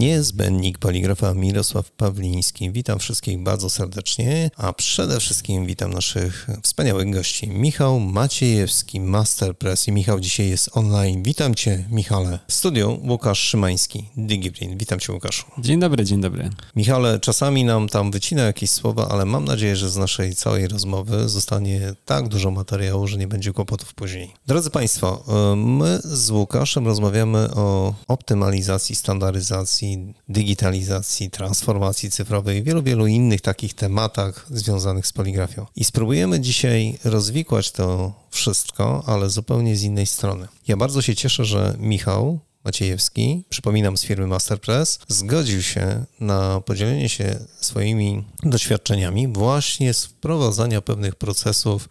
niezbędnik poligrafa Mirosław Pawliński. Witam wszystkich bardzo serdecznie, a przede wszystkim witam naszych wspaniałych gości. Michał Maciejewski, Masterpress i Michał dzisiaj jest online. Witam Cię, Michale. W studiu Łukasz Szymański, DigiBrain. Witam Cię, Łukaszu. Dzień dobry, dzień dobry. Michale, czasami nam tam wycina jakieś słowa, ale mam nadzieję, że z naszej całej rozmowy zostanie tak dużo materiału, że nie będzie kłopotów później. Drodzy Państwo, e, my z Łukaszem rozmawiamy o optymalizacji, standaryzacji, digitalizacji, transformacji cyfrowej i wielu, wielu innych takich tematach związanych z poligrafią. I spróbujemy dzisiaj rozwikłać to wszystko, ale zupełnie z innej strony. Ja bardzo się cieszę, że Michał Maciejewski, przypominam z firmy Masterpress, zgodził się na podzielenie się swoimi doświadczeniami właśnie z wprowadzania pewnych procesów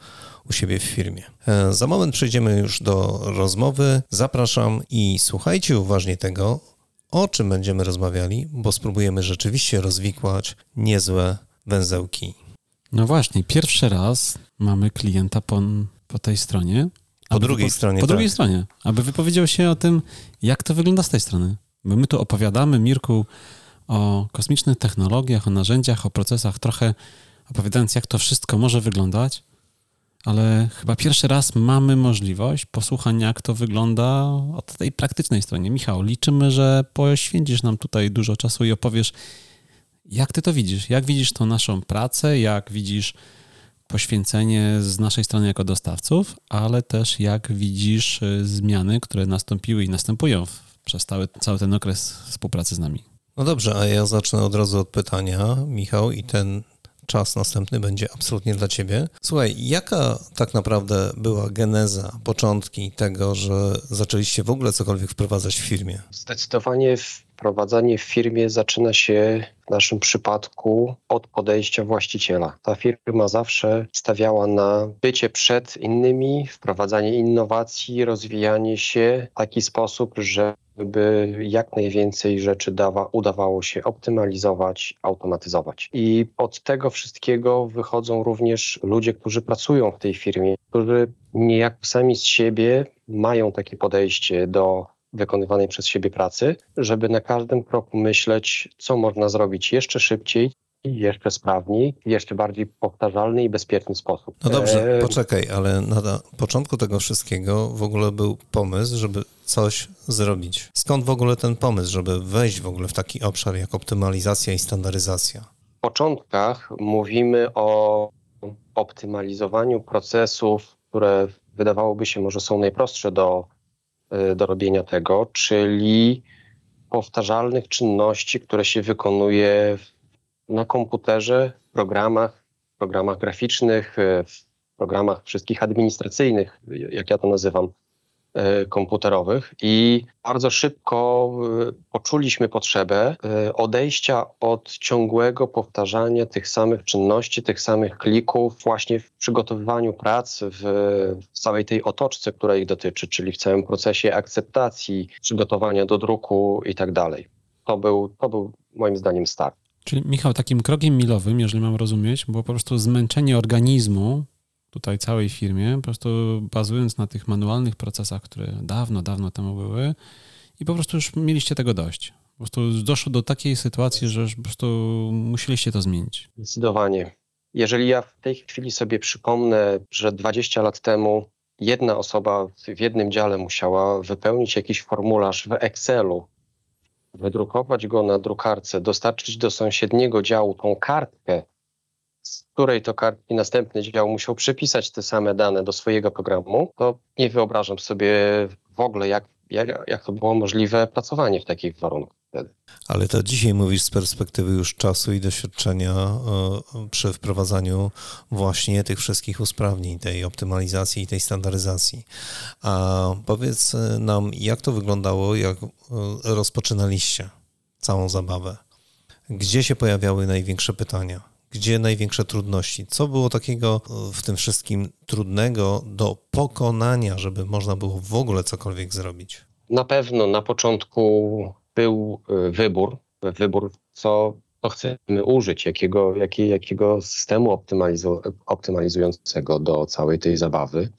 u siebie w firmie. E, za moment przejdziemy już do rozmowy. Zapraszam i słuchajcie uważnie tego, o czym będziemy rozmawiali, bo spróbujemy rzeczywiście rozwikłać niezłe węzełki. No właśnie, pierwszy raz mamy klienta po, po tej stronie. Po drugiej wypo... stronie. Po tak. drugiej stronie, aby wypowiedział się o tym, jak to wygląda z tej strony. Bo my tu opowiadamy, Mirku, o kosmicznych technologiach, o narzędziach, o procesach, trochę opowiadając, jak to wszystko może wyglądać, ale chyba pierwszy raz mamy możliwość posłuchania, jak to wygląda od tej praktycznej stronie. Michał, liczymy, że poświęcisz nam tutaj dużo czasu i opowiesz, jak ty to widzisz, jak widzisz tą naszą pracę, jak widzisz poświęcenie z naszej strony jako dostawców, ale też jak widzisz y, zmiany, które nastąpiły i następują przez cały, cały ten okres współpracy z nami. No dobrze, a ja zacznę od razu od pytania, Michał, i ten czas następny będzie absolutnie dla ciebie. Słuchaj, jaka tak naprawdę była geneza, początki tego, że zaczęliście w ogóle cokolwiek wprowadzać w firmie? Zdecydowanie wprowadzanie w firmie zaczyna się w naszym przypadku od podejścia właściciela. Ta firma zawsze stawiała na bycie przed innymi, wprowadzanie innowacji, rozwijanie się w taki sposób, że by jak najwięcej rzeczy dawa, udawało się optymalizować, automatyzować. I od tego wszystkiego wychodzą również ludzie, którzy pracują w tej firmie, którzy niejako sami z siebie mają takie podejście do wykonywanej przez siebie pracy, żeby na każdym kroku myśleć, co można zrobić jeszcze szybciej, jeszcze sprawniej, jeszcze bardziej powtarzalny i bezpieczny sposób. No dobrze, e, poczekaj, ale na początku tego wszystkiego w ogóle był pomysł, żeby coś zrobić. Skąd w ogóle ten pomysł, żeby wejść w ogóle w taki obszar jak optymalizacja i standaryzacja? W początkach mówimy o optymalizowaniu procesów, które wydawałoby się może są najprostsze do, do robienia tego, czyli powtarzalnych czynności, które się wykonuje na komputerze, w programach, w programach graficznych, e, w programach wszystkich administracyjnych, jak ja to nazywam, komputerowych i bardzo szybko e, poczuliśmy potrzebę odejścia od ciągłego powtarzania tych samych czynności, tych samych klików właśnie w przygotowywaniu prac w, w całej tej otoczce, która ich dotyczy, czyli w całym procesie akceptacji, przygotowania do druku i tak dalej. To był, to był moim zdaniem start. Czyli Michał, takim krokiem milowym, jeżeli mam rozumieć, było po prostu zmęczenie organizmu tutaj całej firmie, po prostu bazując na tych manualnych procesach, które dawno, dawno temu były i po prostu już mieliście tego dość. Po prostu doszło do takiej sytuacji, że już po prostu musieliście to zmienić. Zdecydowanie. Jeżeli ja w tej chwili sobie przypomnę, że 20 lat temu jedna osoba w jednym dziale musiała wypełnić jakiś formularz w Excelu, wydrukować go na drukarce, dostarczyć do sąsiedniego działu tą kartkę, z której to kartki następny dział musiał przypisać te same dane do swojego programu, to nie wyobrażam sobie w ogóle, jak, jak, jak to było możliwe pracowanie w takich warunkach wtedy. Ale to dzisiaj mówisz z perspektywy już czasu i doświadczenia przy wprowadzaniu właśnie tych wszystkich usprawnień, tej optymalizacji i tej standaryzacji. A powiedz nam, jak to wyglądało, jak e, rozpoczynaliście całą zabawę? Gdzie się pojawiały największe pytania? Gdzie największe trudności? Co było takiego w tym wszystkim trudnego do pokonania, żeby można było w ogóle cokolwiek zrobić? Na pewno na początku był y, wybór, wybór co, chcemy użyć, jakiego, jakie, jakiego systemu optymalizu, optymalizującego do całej tej zabawy.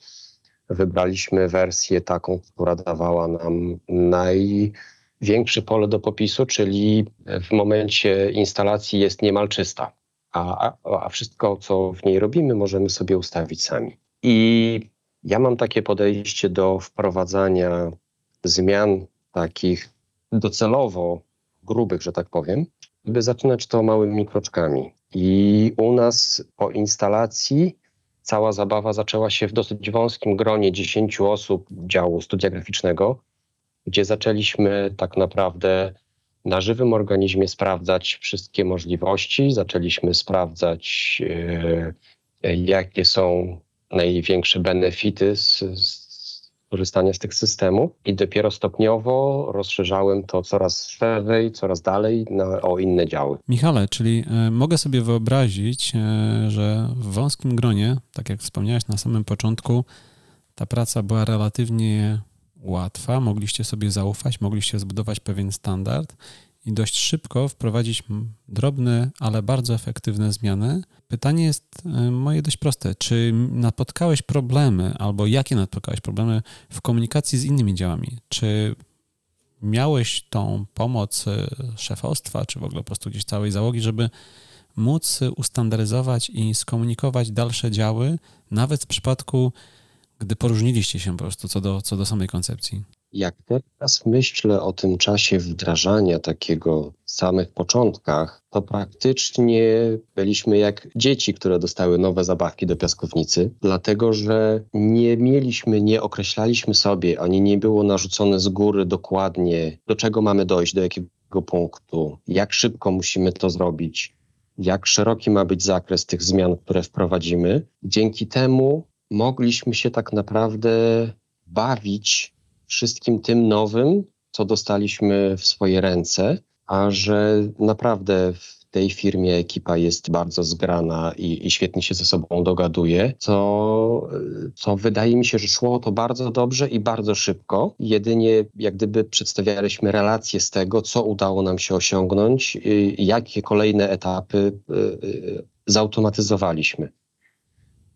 Wybraliśmy wersję taką, która dawała nam naj, większe pole do popisu, czyli w momencie instalacji jest niemal czysta, a, a, wszystko, co w niej robimy, możemy sobie ustawić sami. I ja mam takie podejście do wprowadzania zmian takich docelowo grubych, że tak powiem, by zaczynać to małymi kroczkami. I u nas po instalacji cała zabawa zaczęła się w dosyć wąskim gronie 10 osób działu studia graficznego, gdzie zaczęliśmy tak naprawdę na żywym organizmie sprawdzać wszystkie możliwości, zaczęliśmy sprawdzać, e, jakie są największe benefity z, z korzystania z tych systemów i dopiero stopniowo rozszerzałem to coraz szerzej, coraz dalej na, o inne działy. Michale, czyli y, mogę sobie wyobrazić, że w wąskim gronie, tak jak wspomniałeś na samym początku, ta praca była relatywnie łatwa, mogliście sobie zaufać, mogliście zbudować pewien standard i dość szybko wprowadzić drobne, ale bardzo efektywne zmiany. Pytanie jest y, moje dość proste. Czy napotkałeś problemy, albo jakie napotkałeś problemy w komunikacji z innymi działami? Czy miałeś tą pomoc y, szefostwa, czy w ogóle po prostu gdzieś całej załogi, żeby móc ustandaryzować i skomunikować dalsze działy, nawet w przypadku, gdy poróżniliście się po prostu co do, co do samej koncepcji? Jak teraz myślę o tym czasie wdrażania takiego w samych początkach, to praktycznie byliśmy jak dzieci, które dostały nowe zabawki do piaskownicy, dlatego że nie mieliśmy, nie określaliśmy sobie, ani nie było narzucone z góry dokładnie, do czego mamy dojść, do jakiego punktu, jak szybko musimy to zrobić, jak szeroki ma być zakres tych zmian, które wprowadzimy. Dzięki temu mogliśmy się tak naprawdę bawić wszystkim tym nowym, co dostaliśmy w swoje ręce, a że naprawdę w tej firmie ekipa jest bardzo zgrana i, i, świetnie się ze sobą dogaduje, co, co wydaje mi się, że szło to bardzo dobrze i bardzo szybko. Jedynie jak gdyby przedstawialiśmy relacje z tego, co udało nam się osiągnąć, jakie kolejne etapy y, y, zautomatyzowaliśmy.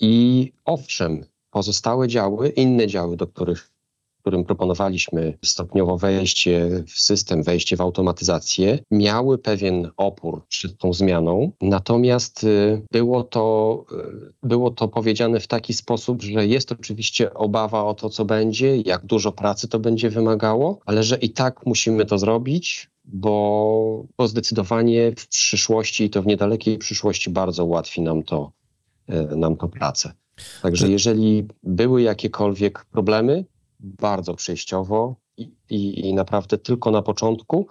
I owszem, pozostałe działy, inne działy, do których którym proponowaliśmy stopniowo wejście w system, wejście w automatyzację, miały pewien opór przed tą zmianą. Natomiast y, było to, y, było to powiedziane w taki sposób, że jest oczywiście obawa o to, co będzie, jak dużo pracy to będzie wymagało, ale że i tak musimy to zrobić, bo, bo zdecydowanie w przyszłości, i to w niedalekiej przyszłości, bardzo ułatwi nam to, nam to pracę. Także jeżeli były jakiekolwiek problemy, bardzo przejściowo i, i, i naprawdę tylko na początku,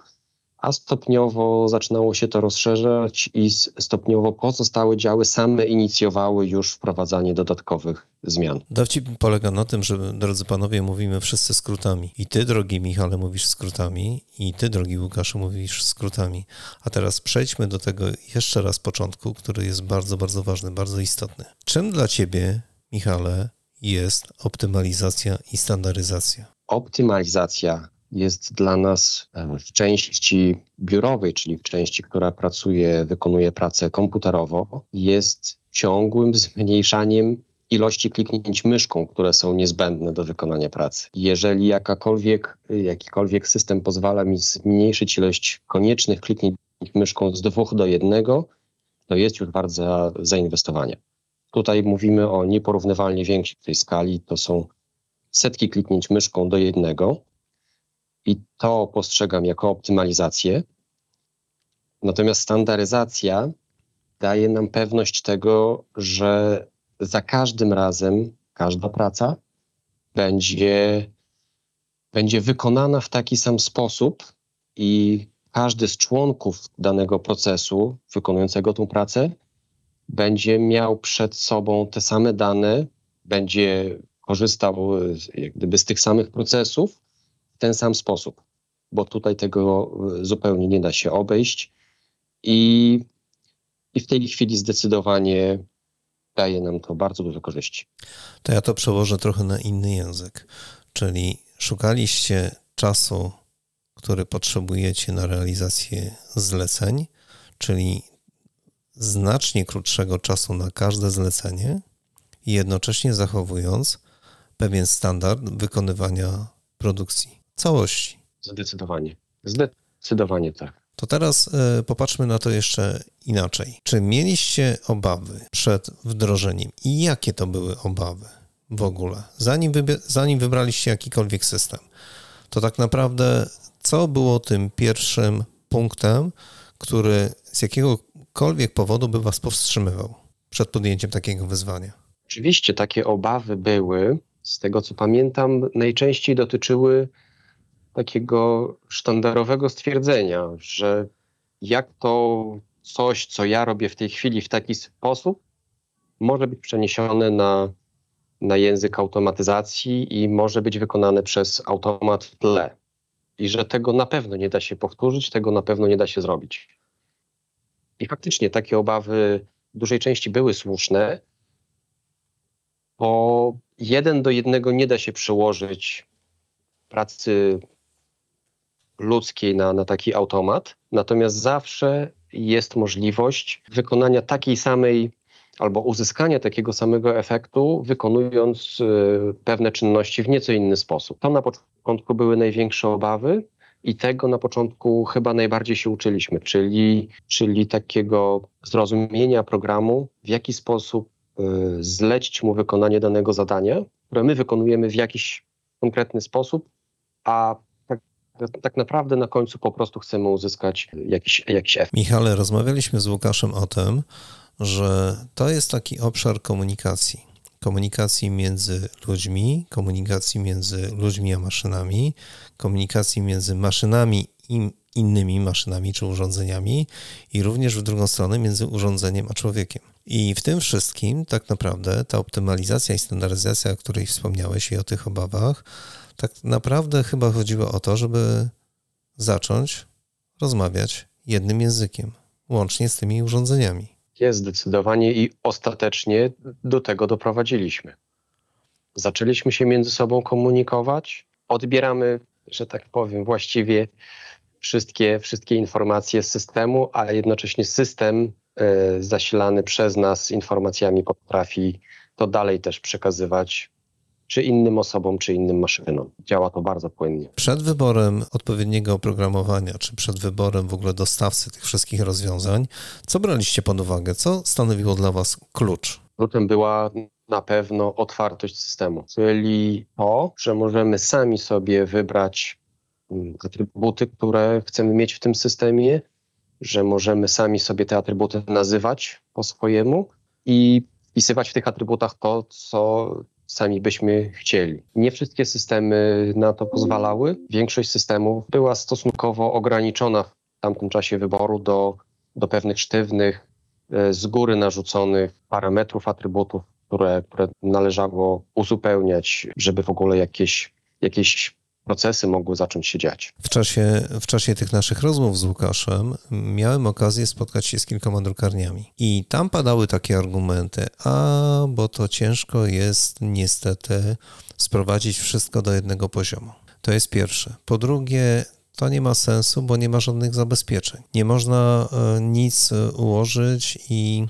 a stopniowo zaczynało się to rozszerzać i stopniowo pozostałe działy same inicjowały już wprowadzanie dodatkowych zmian. Dowcip polega na tym, że drodzy panowie, mówimy wszyscy skrótami. I ty, drogi Michale, mówisz skrótami, i ty, drogi Łukaszu, mówisz skrótami. A teraz przejdźmy do tego jeszcze raz początku, który jest bardzo, bardzo ważny, bardzo istotny. Czym dla ciebie, Michale, jest optymalizacja i standaryzacja? Optymalizacja jest dla nas e, w części biurowej, czyli w części, która pracuje, wykonuje pracę komputerowo, jest ciągłym zmniejszaniem ilości kliknięć myszką, które są niezbędne do wykonania pracy. Jeżeli jakakolwiek, jakikolwiek system pozwala mi zmniejszyć ilość koniecznych kliknięć myszką z dwóch do jednego, to jest już bardzo zainwestowanie. Tutaj mówimy o nieporównywalnie większej skali. To są setki kliknięć myszką do jednego i to postrzegam jako optymalizację. Natomiast standaryzacja daje nam pewność tego, że za każdym razem każda praca będzie, będzie wykonana w taki sam sposób i każdy z członków danego procesu wykonującego tą pracę będzie miał przed sobą te same dane, będzie korzystał jak gdyby z tych samych procesów w ten sam sposób, bo tutaj tego e, zupełnie nie da się obejść i, i w tej chwili zdecydowanie daje nam to bardzo dużo korzyści. To ja to przełożę trochę na inny język, czyli szukaliście czasu, który potrzebujecie na realizację zleceń, czyli znacznie krótszego czasu na każde zlecenie jednocześnie zachowując pewien standard wykonywania produkcji całości. Zdecydowanie. Zdecydowanie tak. To teraz y, popatrzmy na to jeszcze inaczej. Czy mieliście obawy przed wdrożeniem i jakie to były obawy w ogóle, zanim, zanim wybraliście jakikolwiek system? To tak naprawdę co było tym pierwszym punktem, który z jakiegokolwiek powodu by was powstrzymywał przed podjęciem takiego wyzwania? Oczywiście takie obawy były. Z tego co pamiętam, najczęściej dotyczyły takiego sztandarowego stwierdzenia, że jak to coś, co ja robię w tej chwili w taki sposób, może być przeniesione na, na język automatyzacji i może być wykonane przez automat w tle. I że tego na pewno nie da się powtórzyć, tego na pewno nie da się zrobić. I faktycznie takie obawy w dużej części były słuszne, bo jeden do jednego nie da się przełożyć pracy ludzkiej na, na taki automat, natomiast zawsze jest możliwość wykonania takiej samej albo uzyskania takiego samego efektu, wykonując y, pewne czynności w nieco inny sposób. To na początku były największe obawy i tego na początku chyba najbardziej się uczyliśmy, czyli, czyli takiego zrozumienia programu, w jaki sposób y, zlecić mu wykonanie danego zadania, które my wykonujemy w jakiś konkretny sposób, a tak naprawdę na końcu po prostu chcemy uzyskać jakiś, jakiś efekt. Michale, rozmawialiśmy z Łukaszem o tym, że to jest taki obszar komunikacji. Komunikacji między ludźmi, komunikacji między ludźmi a maszynami, komunikacji między maszynami i innymi maszynami czy urządzeniami i również w drugą stronę między urządzeniem a człowiekiem. I w tym wszystkim tak naprawdę ta optymalizacja i standaryzacja, o której wspomniałeś i o tych obawach, tak naprawdę chyba chodziło o to, żeby zacząć rozmawiać jednym językiem, łącznie z tymi urządzeniami. Jest zdecydowanie i ostatecznie do tego doprowadziliśmy. Zaczęliśmy się między sobą komunikować, odbieramy, że tak powiem, właściwie wszystkie, wszystkie informacje z systemu, ale jednocześnie system y, zasilany przez nas informacjami potrafi to dalej też przekazywać czy innym osobom, czy innym maszynom. Działa to bardzo płynnie. Przed wyborem odpowiedniego oprogramowania, czy przed wyborem w ogóle dostawcy tych wszystkich rozwiązań, co braliście pod uwagę? Co stanowiło dla Was klucz? Kluczem była na pewno otwartość systemu, czyli to, że możemy sami sobie wybrać mm, atrybuty, które chcemy mieć w tym systemie, że możemy sami sobie te atrybuty nazywać po swojemu i wpisywać w tych atrybutach to, co sami byśmy chcieli. Nie wszystkie systemy na to pozwalały. Większość systemów była stosunkowo ograniczona w tamtym czasie wyboru do, do pewnych sztywnych, e, z góry narzuconych parametrów, atrybutów, które, które należało uzupełniać, żeby w ogóle jakieś, jakieś procesy mogły zacząć się dziać. W czasie, w czasie tych naszych rozmów z Łukaszem miałem okazję spotkać się z kilkoma drukarniami i tam padały takie argumenty, a bo to ciężko jest niestety sprowadzić wszystko do jednego poziomu. To jest pierwsze. Po drugie, to nie ma sensu, bo nie ma żadnych zabezpieczeń. Nie można e, nic e, ułożyć i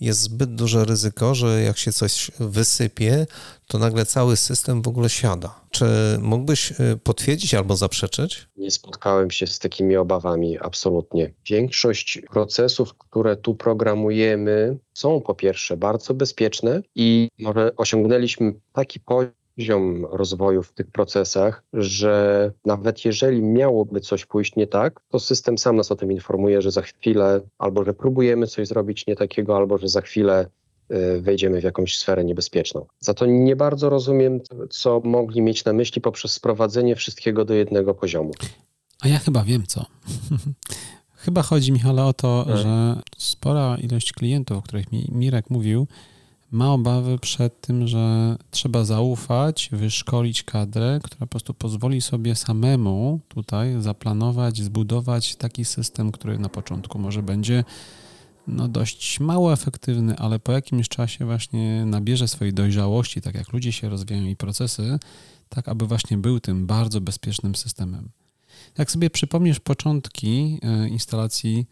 jest zbyt duże ryzyko, że jak się coś wysypie, to nagle cały system w ogóle siada. Czy mógłbyś y, potwierdzić albo zaprzeczyć? Nie spotkałem się z takimi obawami, absolutnie. Większość procesów, które tu programujemy, są po pierwsze bardzo bezpieczne i może osiągnęliśmy taki poziom, poziom rozwoju w tych procesach, że nawet jeżeli miałoby coś pójść nie tak, to system sam nas o tym informuje, że za chwilę albo że próbujemy coś zrobić nie takiego, albo że za chwilę y, wejdziemy w jakąś sferę niebezpieczną. Za to nie bardzo rozumiem, co mogli mieć na myśli poprzez sprowadzenie wszystkiego do jednego poziomu. A ja chyba wiem co. chyba chodzi, Michale, o to, hmm. że spora ilość klientów, o których mi Mirek mówił, ma obawy przed tym, że trzeba zaufać, wyszkolić kadrę, która po prostu pozwoli sobie samemu tutaj zaplanować, zbudować taki system, który na początku może będzie no dość mało efektywny, ale po jakimś czasie właśnie nabierze swojej dojrzałości, tak jak ludzie się rozwijają i procesy, tak aby właśnie był tym bardzo bezpiecznym systemem. Jak sobie przypomnisz początki e, instalacji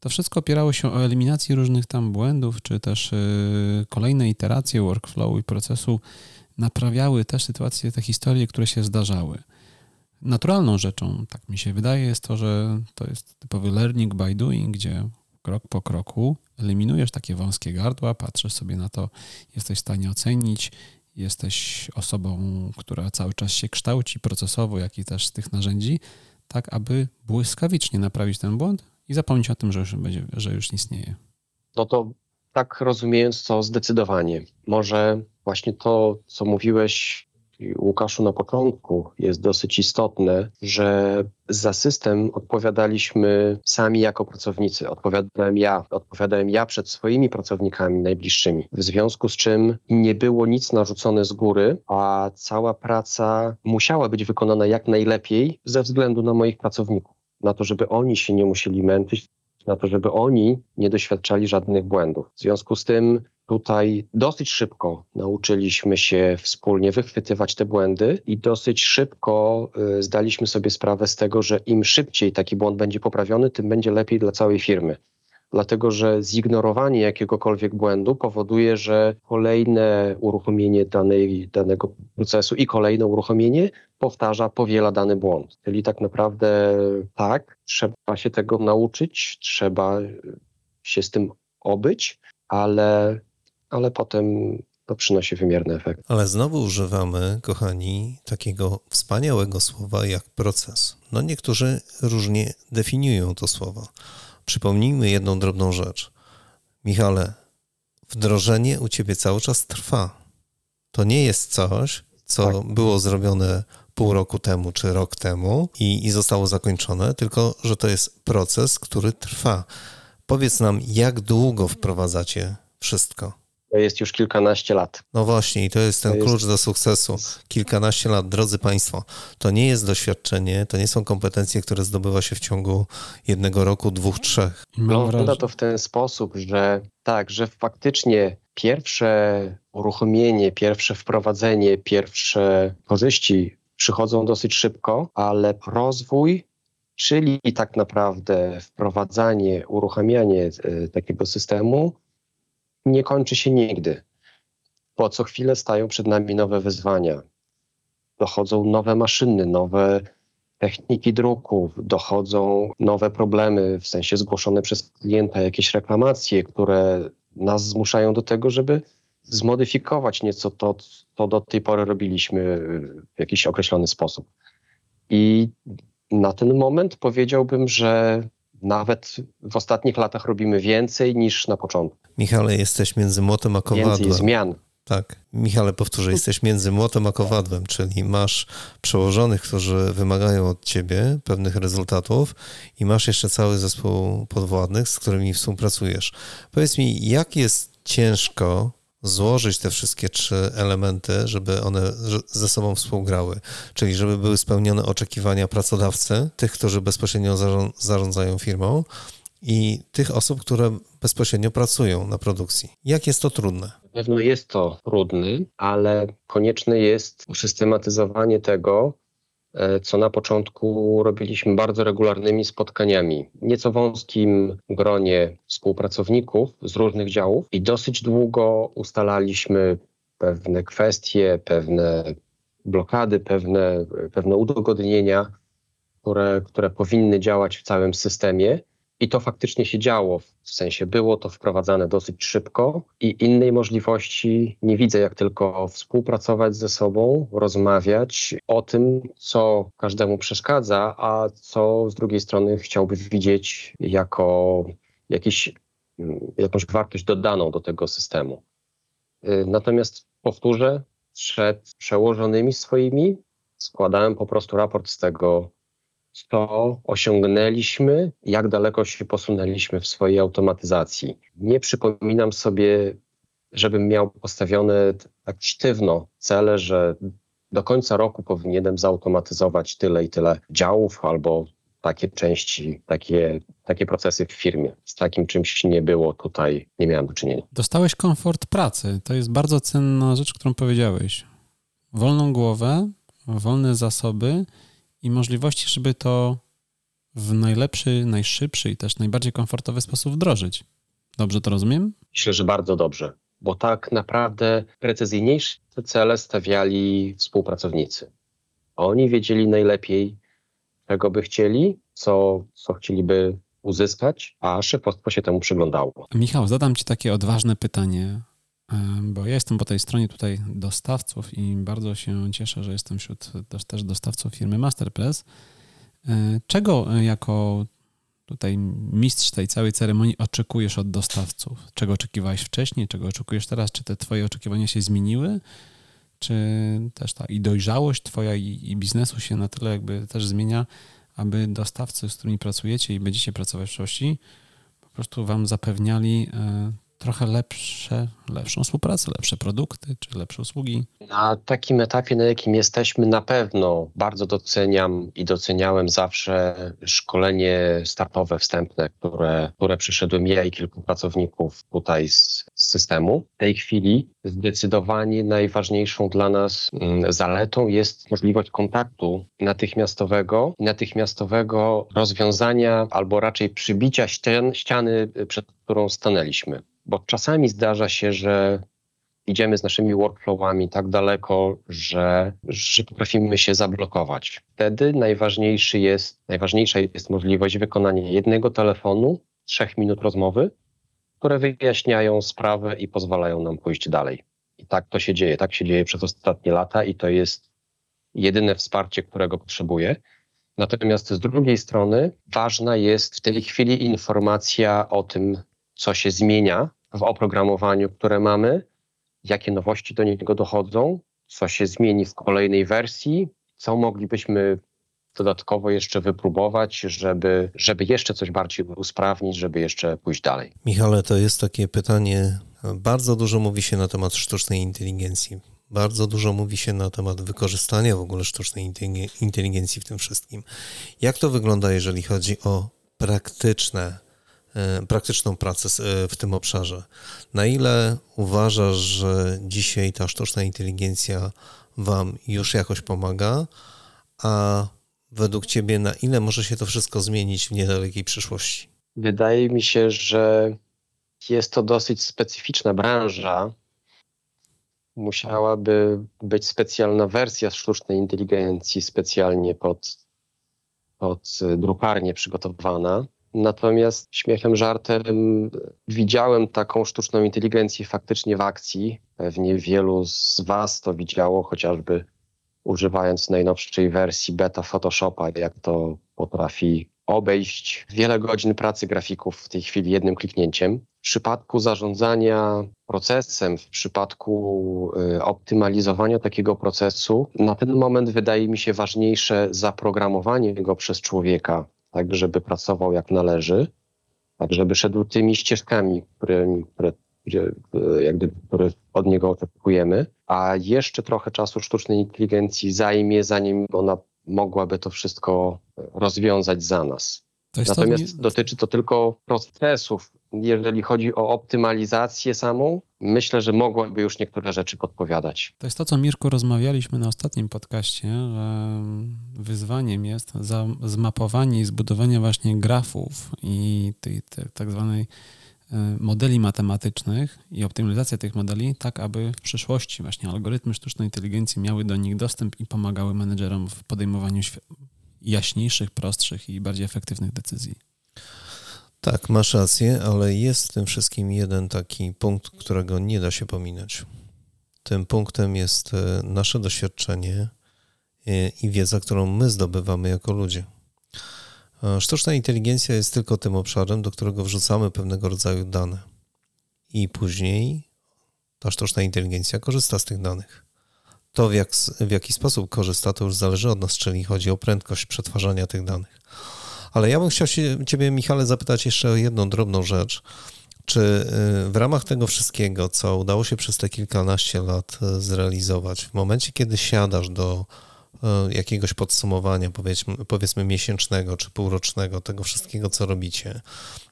to wszystko opierało się o eliminację różnych tam błędów, czy też y, kolejne iteracje workflow i procesu naprawiały te sytuacje, te historie, które się zdarzały. naturalną rzeczą, tak mi się wydaje, jest to, że to jest typowy learning by doing, gdzie krok po kroku eliminujesz takie wąskie gardła, patrzysz sobie na to, jesteś w stanie ocenić, jesteś osobą, która cały czas się kształci procesowo, jak i też z tych narzędzi, tak aby błyskawicznie naprawić ten błąd i zapomnieć o tym, że już, będzie, że już istnieje. No to tak rozumiejąc to zdecydowanie. Może właśnie to, co mówiłeś Łukaszu na początku, jest dosyć istotne, że za system odpowiadaliśmy sami jako pracownicy. Odpowiadałem ja, odpowiadałem ja przed swoimi pracownikami najbliższymi. W związku z czym nie było nic narzucone z góry, a cała praca musiała być wykonana jak najlepiej ze względu na moich pracowników. Na to, żeby oni się nie musieli męczyć, na to, żeby oni nie doświadczali żadnych błędów. W związku z tym tutaj dosyć szybko nauczyliśmy się wspólnie wychwytywać te błędy i dosyć szybko y, zdaliśmy sobie sprawę z tego, że im szybciej taki błąd będzie poprawiony, tym będzie lepiej dla całej firmy dlatego że zignorowanie jakiegokolwiek błędu powoduje, że kolejne uruchomienie danej, danego procesu i kolejne uruchomienie powtarza, powiela dany błąd. Czyli tak naprawdę tak, trzeba się tego nauczyć, trzeba się z tym obyć, ale, ale potem to przynosi wymierny efekt. Ale znowu używamy, kochani, takiego wspaniałego słowa jak proces. No niektórzy różnie definiują to słowo. Przypomnijmy jedną drobną rzecz. Michale, wdrożenie u ciebie cały czas trwa. To nie jest coś, co tak. było zrobione pół roku temu czy rok temu i, i zostało zakończone, tylko że to jest proces, który trwa. Powiedz nam, jak długo wprowadzacie wszystko? To jest już kilkanaście lat. No właśnie, i to jest ten to klucz jest... do sukcesu. Kilkanaście lat, drodzy Państwo. To nie jest doświadczenie, to nie są kompetencje, które zdobywa się w ciągu jednego roku, dwóch, trzech. No, wygląda to w ten sposób, że tak, że faktycznie pierwsze uruchomienie, pierwsze wprowadzenie, pierwsze korzyści przychodzą dosyć szybko, ale rozwój czyli tak naprawdę wprowadzanie, uruchamianie e, takiego systemu nie kończy się nigdy. Po co chwilę stają przed nami nowe wyzwania. Dochodzą nowe maszyny, nowe techniki druków, dochodzą nowe problemy, w sensie zgłoszone przez klienta jakieś reklamacje, które nas zmuszają do tego, żeby zmodyfikować nieco to, co do tej pory robiliśmy w jakiś określony sposób. I na ten moment powiedziałbym, że nawet w ostatnich latach robimy więcej niż na początku. Michale, jesteś między młotem a kowadłem. Więcej zmian. Tak. Michale, powtórzę, jesteś między młotem a kowadłem, czyli masz przełożonych, którzy wymagają od ciebie pewnych rezultatów i masz jeszcze cały zespół podwładnych, z którymi współpracujesz. Powiedz mi, jak jest ciężko złożyć te wszystkie trzy elementy, żeby one ze sobą współgrały, czyli żeby były spełnione oczekiwania pracodawcy, tych, którzy bezpośrednio zarządzają firmą i tych osób, które bezpośrednio pracują na produkcji. Jak jest to trudne? Na pewno jest to trudne, ale konieczne jest usystematyzowanie tego, co na początku robiliśmy bardzo regularnymi spotkaniami, nieco wąskim gronie współpracowników z różnych działów i dosyć długo ustalaliśmy pewne kwestie, pewne blokady, pewne, pewne udogodnienia, które, które powinny działać w całym systemie. I to faktycznie się działo, w sensie było to wprowadzane dosyć szybko i innej możliwości nie widzę, jak tylko współpracować ze sobą, rozmawiać o tym, co każdemu przeszkadza, a co z drugiej strony chciałby widzieć jako jakiś, jakąś wartość dodaną do tego systemu. Y, natomiast powtórzę, przed przełożonymi swoimi składałem po prostu raport z tego, co osiągnęliśmy, jak daleko się posunęliśmy w swojej automatyzacji. Nie przypominam sobie, żebym miał postawione tak sztywno cele, że do końca roku powinienem zautomatyzować tyle i tyle działów albo takie części, takie, takie procesy w firmie. Z takim czymś nie było tutaj, nie miałem do czynienia. Dostałeś komfort pracy. To jest bardzo cenna rzecz, którą powiedziałeś. Wolną głowę, wolne zasoby i możliwości, żeby to w najlepszy, najszybszy i też najbardziej komfortowy sposób wdrożyć. Dobrze to rozumiem? Myślę, że bardzo dobrze, bo tak naprawdę precyzyjniejsze cele stawiali współpracownicy. Oni wiedzieli najlepiej, czego by chcieli, co, co chcieliby uzyskać, a szefostwo się temu przyglądało. Michał, zadam Ci takie odważne pytanie, bo ja jestem po tej stronie tutaj dostawców i bardzo się cieszę, że jestem wśród też, dostawców firmy Masterpress. E, czego jako tutaj mistrz tej całej ceremonii oczekujesz od dostawców? Czego oczekiwałeś wcześniej, czego oczekujesz teraz? Czy te twoje oczekiwania się zmieniły? Czy też ta i dojrzałość twoja i, i biznesu się na tyle jakby też zmienia, aby dostawcy, z którymi pracujecie i będziecie pracować w przyszłości, po prostu wam zapewniali e, trochę lepsze, lepszą współpracę, lepsze produkty czy lepsze usługi? Na takim etapie, na jakim jesteśmy, na pewno bardzo doceniam i doceniałem zawsze szkolenie startowe, wstępne, które, które przyszedłem ja i kilku pracowników tutaj z, z systemu. W tej chwili zdecydowanie najważniejszą dla nas mm, zaletą jest możliwość kontaktu natychmiastowego, natychmiastowego rozwiązania albo raczej przybicia ścian, ściany, przed którą stanęliśmy bo czasami zdarza się, że idziemy z naszymi workflowami tak daleko, że, że potrafimy się zablokować. Wtedy najważniejszy jest, najważniejsza jest możliwość wykonania jednego telefonu, trzech minut rozmowy, które wyjaśniają sprawę i pozwalają nam pójść dalej. I tak to się dzieje, tak się dzieje przez ostatnie lata i to jest jedyne wsparcie, którego potrzebuję. Natomiast z drugiej strony ważna jest w tej chwili informacja o tym, co się zmienia w oprogramowaniu, które mamy, jakie nowości do niego dochodzą, co się zmieni w kolejnej wersji, co moglibyśmy dodatkowo jeszcze wypróbować, żeby, żeby jeszcze coś bardziej usprawnić, żeby jeszcze pójść dalej. Michale, to jest takie pytanie. Bardzo dużo mówi się na temat sztucznej inteligencji. Bardzo dużo mówi się na temat wykorzystania w ogóle sztucznej inteligencji w tym wszystkim. Jak to wygląda, jeżeli chodzi o praktyczne praktyczną pracę e, w tym obszarze. Na ile uważasz, że dzisiaj ta sztuczna inteligencja Wam już jakoś pomaga, a według Ciebie na ile może się to wszystko zmienić w niedalekiej przyszłości? Wydaje mi się, że jest to dosyć specyficzna branża. Musiałaby być specjalna wersja sztucznej inteligencji, specjalnie pod, pod drukarnię przygotowana Natomiast śmiechem, żartem widziałem taką sztuczną inteligencję faktycznie w akcji. Pewnie wielu z Was to widziało, chociażby używając najnowszej wersji beta Photoshopa, jak to potrafi obejść wiele godzin pracy grafików w tej chwili jednym kliknięciem. W przypadku zarządzania procesem, w przypadku y, optymalizowania takiego procesu, na ten moment wydaje mi się ważniejsze zaprogramowanie go przez człowieka tak żeby pracował jak należy, tak żeby szedł tymi ścieżkami, które, które, jakby, które od niego oczekujemy, a jeszcze trochę czasu sztucznej inteligencji zajmie, zanim ona mogłaby to wszystko rozwiązać za nas. Natomiast dotyczy to tylko procesów. Jeżeli chodzi o optymalizację samą, myślę, że mogłaby już niektóre rzeczy podpowiadać. To jest to, co Mirku rozmawialiśmy na ostatnim podcaście, że wyzwaniem jest zmapowanie i zbudowanie właśnie grafów i tej, tak zwanej e, modeli matematycznych i optymalizacja tych modeli, tak aby w przyszłości właśnie algorytmy sztucznej inteligencji miały do nich dostęp i pomagały menedżerom w podejmowaniu jaśniejszych, prostszych i bardziej efektywnych decyzji. Tak, masz rację, ale jest w tym wszystkim jeden taki punkt, którego nie da się pominąć. Tym punktem jest e, nasze doświadczenie e, i wiedza, którą my zdobywamy jako ludzie. E, sztuczna inteligencja jest tylko tym obszarem, do którego wrzucamy pewnego rodzaju dane. I później ta sztuczna inteligencja korzysta z tych danych. To, w, jak, w jaki sposób korzysta, to już zależy od nas, czyli chodzi o prędkość przetwarzania tych danych. Ale ja bym chciał się, Ciebie, Michale, zapytać jeszcze o jedną drobną rzecz. Czy y, w ramach tego wszystkiego, co udało się przez te kilkanaście lat y, zrealizować, w momencie, kiedy siadasz do y, jakiegoś podsumowania, powiedzmy, powiedzmy miesięcznego czy półrocznego, tego wszystkiego, co robicie,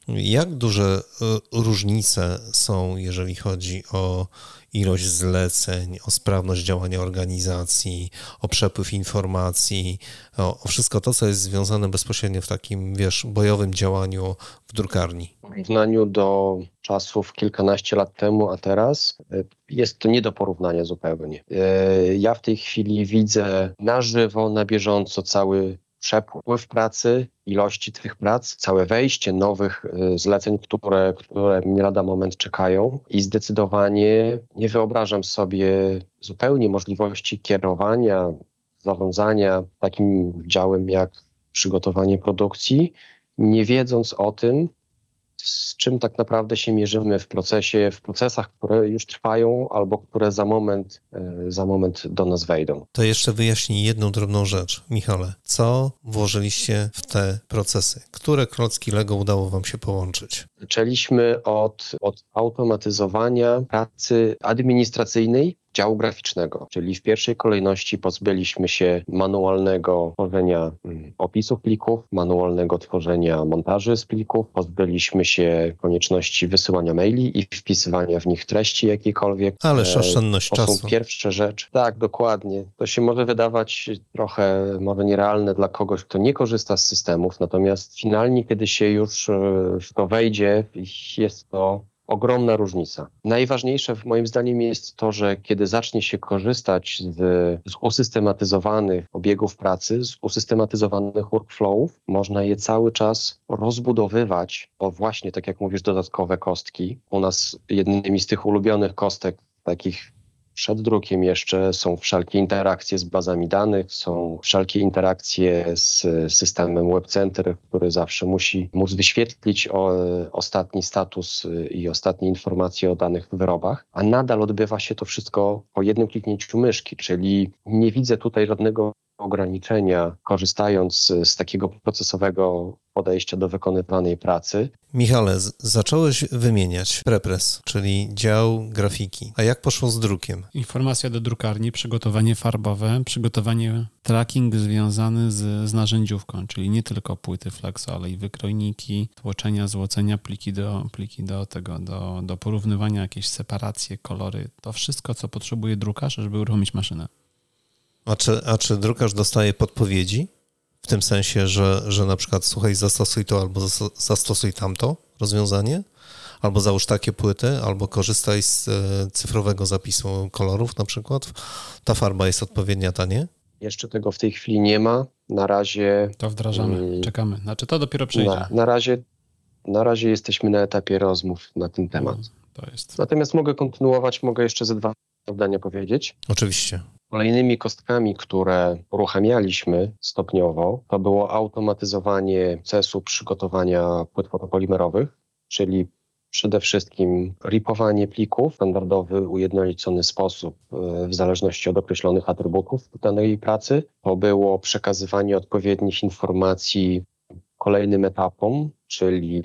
Jak duże y, różnice są, jeżeli chodzi o ilość zleceń, o sprawność działania organizacji, o przepływ informacji, o, o, wszystko to, co jest związane bezpośrednio w takim, wiesz, bojowym działaniu w drukarni? W porównaniu do czasów kilkanaście lat temu, a teraz y, jest to nie do porównania zupełnie. Y, ja w tej chwili widzę na żywo, na bieżąco cały przepływ pracy, ilości tych prac, całe wejście nowych y, zleceń, które, które mnie lada moment czekają. I zdecydowanie nie wyobrażam sobie zupełnie możliwości kierowania, zarządzania takim działem jak przygotowanie produkcji, nie wiedząc o tym, z czym tak naprawdę się mierzymy w procesie, w procesach, które już trwają albo które za moment, e, za moment do nas wejdą. To jeszcze wyjaśnij jedną drobną rzecz, Michale. Co włożyliście w te procesy? Które klocki Lego udało wam się połączyć? Zaczęliśmy od, od automatyzowania pracy administracyjnej działu graficznego, czyli w pierwszej kolejności pozbyliśmy się manualnego tworzenia mm, opisów plików, manualnego tworzenia montaży z plików, pozbyliśmy się konieczności wysyłania maili i wpisywania w nich treści jakiejkolwiek. Ależ oszczędność to czasu. To są pierwsze rzeczy. Tak, dokładnie. To się może wydawać trochę może nierealne dla kogoś, kto nie korzysta z systemów, natomiast finalnie, kiedy się już e, w to wejdzie, jest to ogromna różnica. Najważniejsze moim zdaniem jest to, że kiedy zacznie się korzystać z, z usystematyzowanych obiegów pracy, z usystematyzowanych workflowów, można je cały czas rozbudowywać o właśnie, tak jak mówisz, dodatkowe kostki. U nas jednymi z tych ulubionych kostek takich przed drukiem jeszcze są wszelkie interakcje z bazami danych, są wszelkie interakcje z systemem WebCenter, który zawsze musi móc wyświetlić o, ostatni status i ostatnie informacje o danych wyrobach, a nadal odbywa się to wszystko po jednym kliknięciu myszki, czyli nie widzę tutaj żadnego ograniczenia, korzystając z takiego procesowego podejścia do wykonywanej pracy. Michale, zacząłeś wymieniać prepres, czyli dział grafiki. A jak poszło z drukiem? Informacja do drukarni, przygotowanie farbowe, przygotowanie tracking związany z, z narzędziówką, czyli nie tylko płyty flexo, ale i wykrojniki, tłoczenia, złocenia, pliki do, pliki do tego, do, do porównywania, jakieś separacje, kolory. To wszystko, co potrzebuje drukarz, żeby uruchomić maszynę. A czy, a czy drukarz dostaje podpowiedzi? W tym sensie, że, że na przykład słuchaj, zastosuj to albo zastosuj tamto rozwiązanie, albo załóż takie płyty, albo korzystaj z e, cyfrowego zapisu kolorów na przykład. Ta farba jest odpowiednia, ta nie? Jeszcze tego w tej chwili nie ma. Na razie. To wdrażamy, mm, czekamy. Znaczy to dopiero przyjdzie. Na, na, razie, na razie jesteśmy na etapie rozmów na ten temat. No, to jest. Natomiast mogę kontynuować, mogę jeszcze ze dwa zdania powiedzieć. Oczywiście. Kolejnymi kostkami, które uruchamialiśmy stopniowo, to było automatyzowanie procesu przygotowania płyt fotopolimerowych, czyli przede wszystkim ripowanie plików w standardowy, ujednolicony sposób e, w zależności od określonych atrybutów danej pracy. To było przekazywanie odpowiednich informacji kolejnym etapom, czyli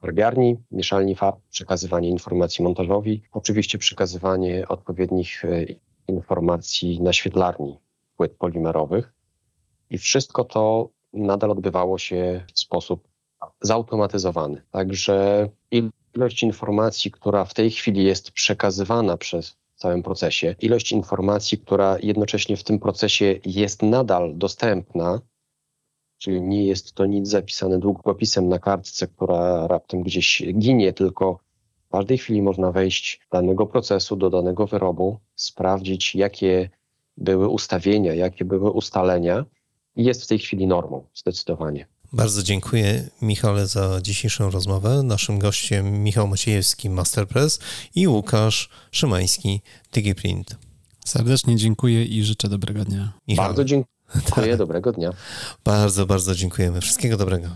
farbiarni, mieszalni farb, przekazywanie informacji montażowi, oczywiście przekazywanie odpowiednich e, informacji na świetlarni płyt polimerowych. I wszystko to nadal odbywało się w sposób zautomatyzowany. Także ilość informacji, która w tej chwili jest przekazywana przez całym procesie, ilość informacji, która jednocześnie w tym procesie jest nadal dostępna, czyli nie jest to nic zapisane długopisem na kartce, która raptem gdzieś ginie, tylko w każdej chwili można wejść do danego procesu, do danego wyrobu, sprawdzić, jakie były ustawienia, jakie były ustalenia i jest w tej chwili normą, zdecydowanie. Bardzo dziękuję Michale za dzisiejszą rozmowę. Naszym gościem Michał Maciejewski, Masterpress i Łukasz Szymański, DigiPrint. Serdecznie dziękuję i życzę dobrego dnia. Michał. Bardzo dziękuję, dobrego dnia. Bardzo, bardzo dziękujemy. Wszystkiego dobrego.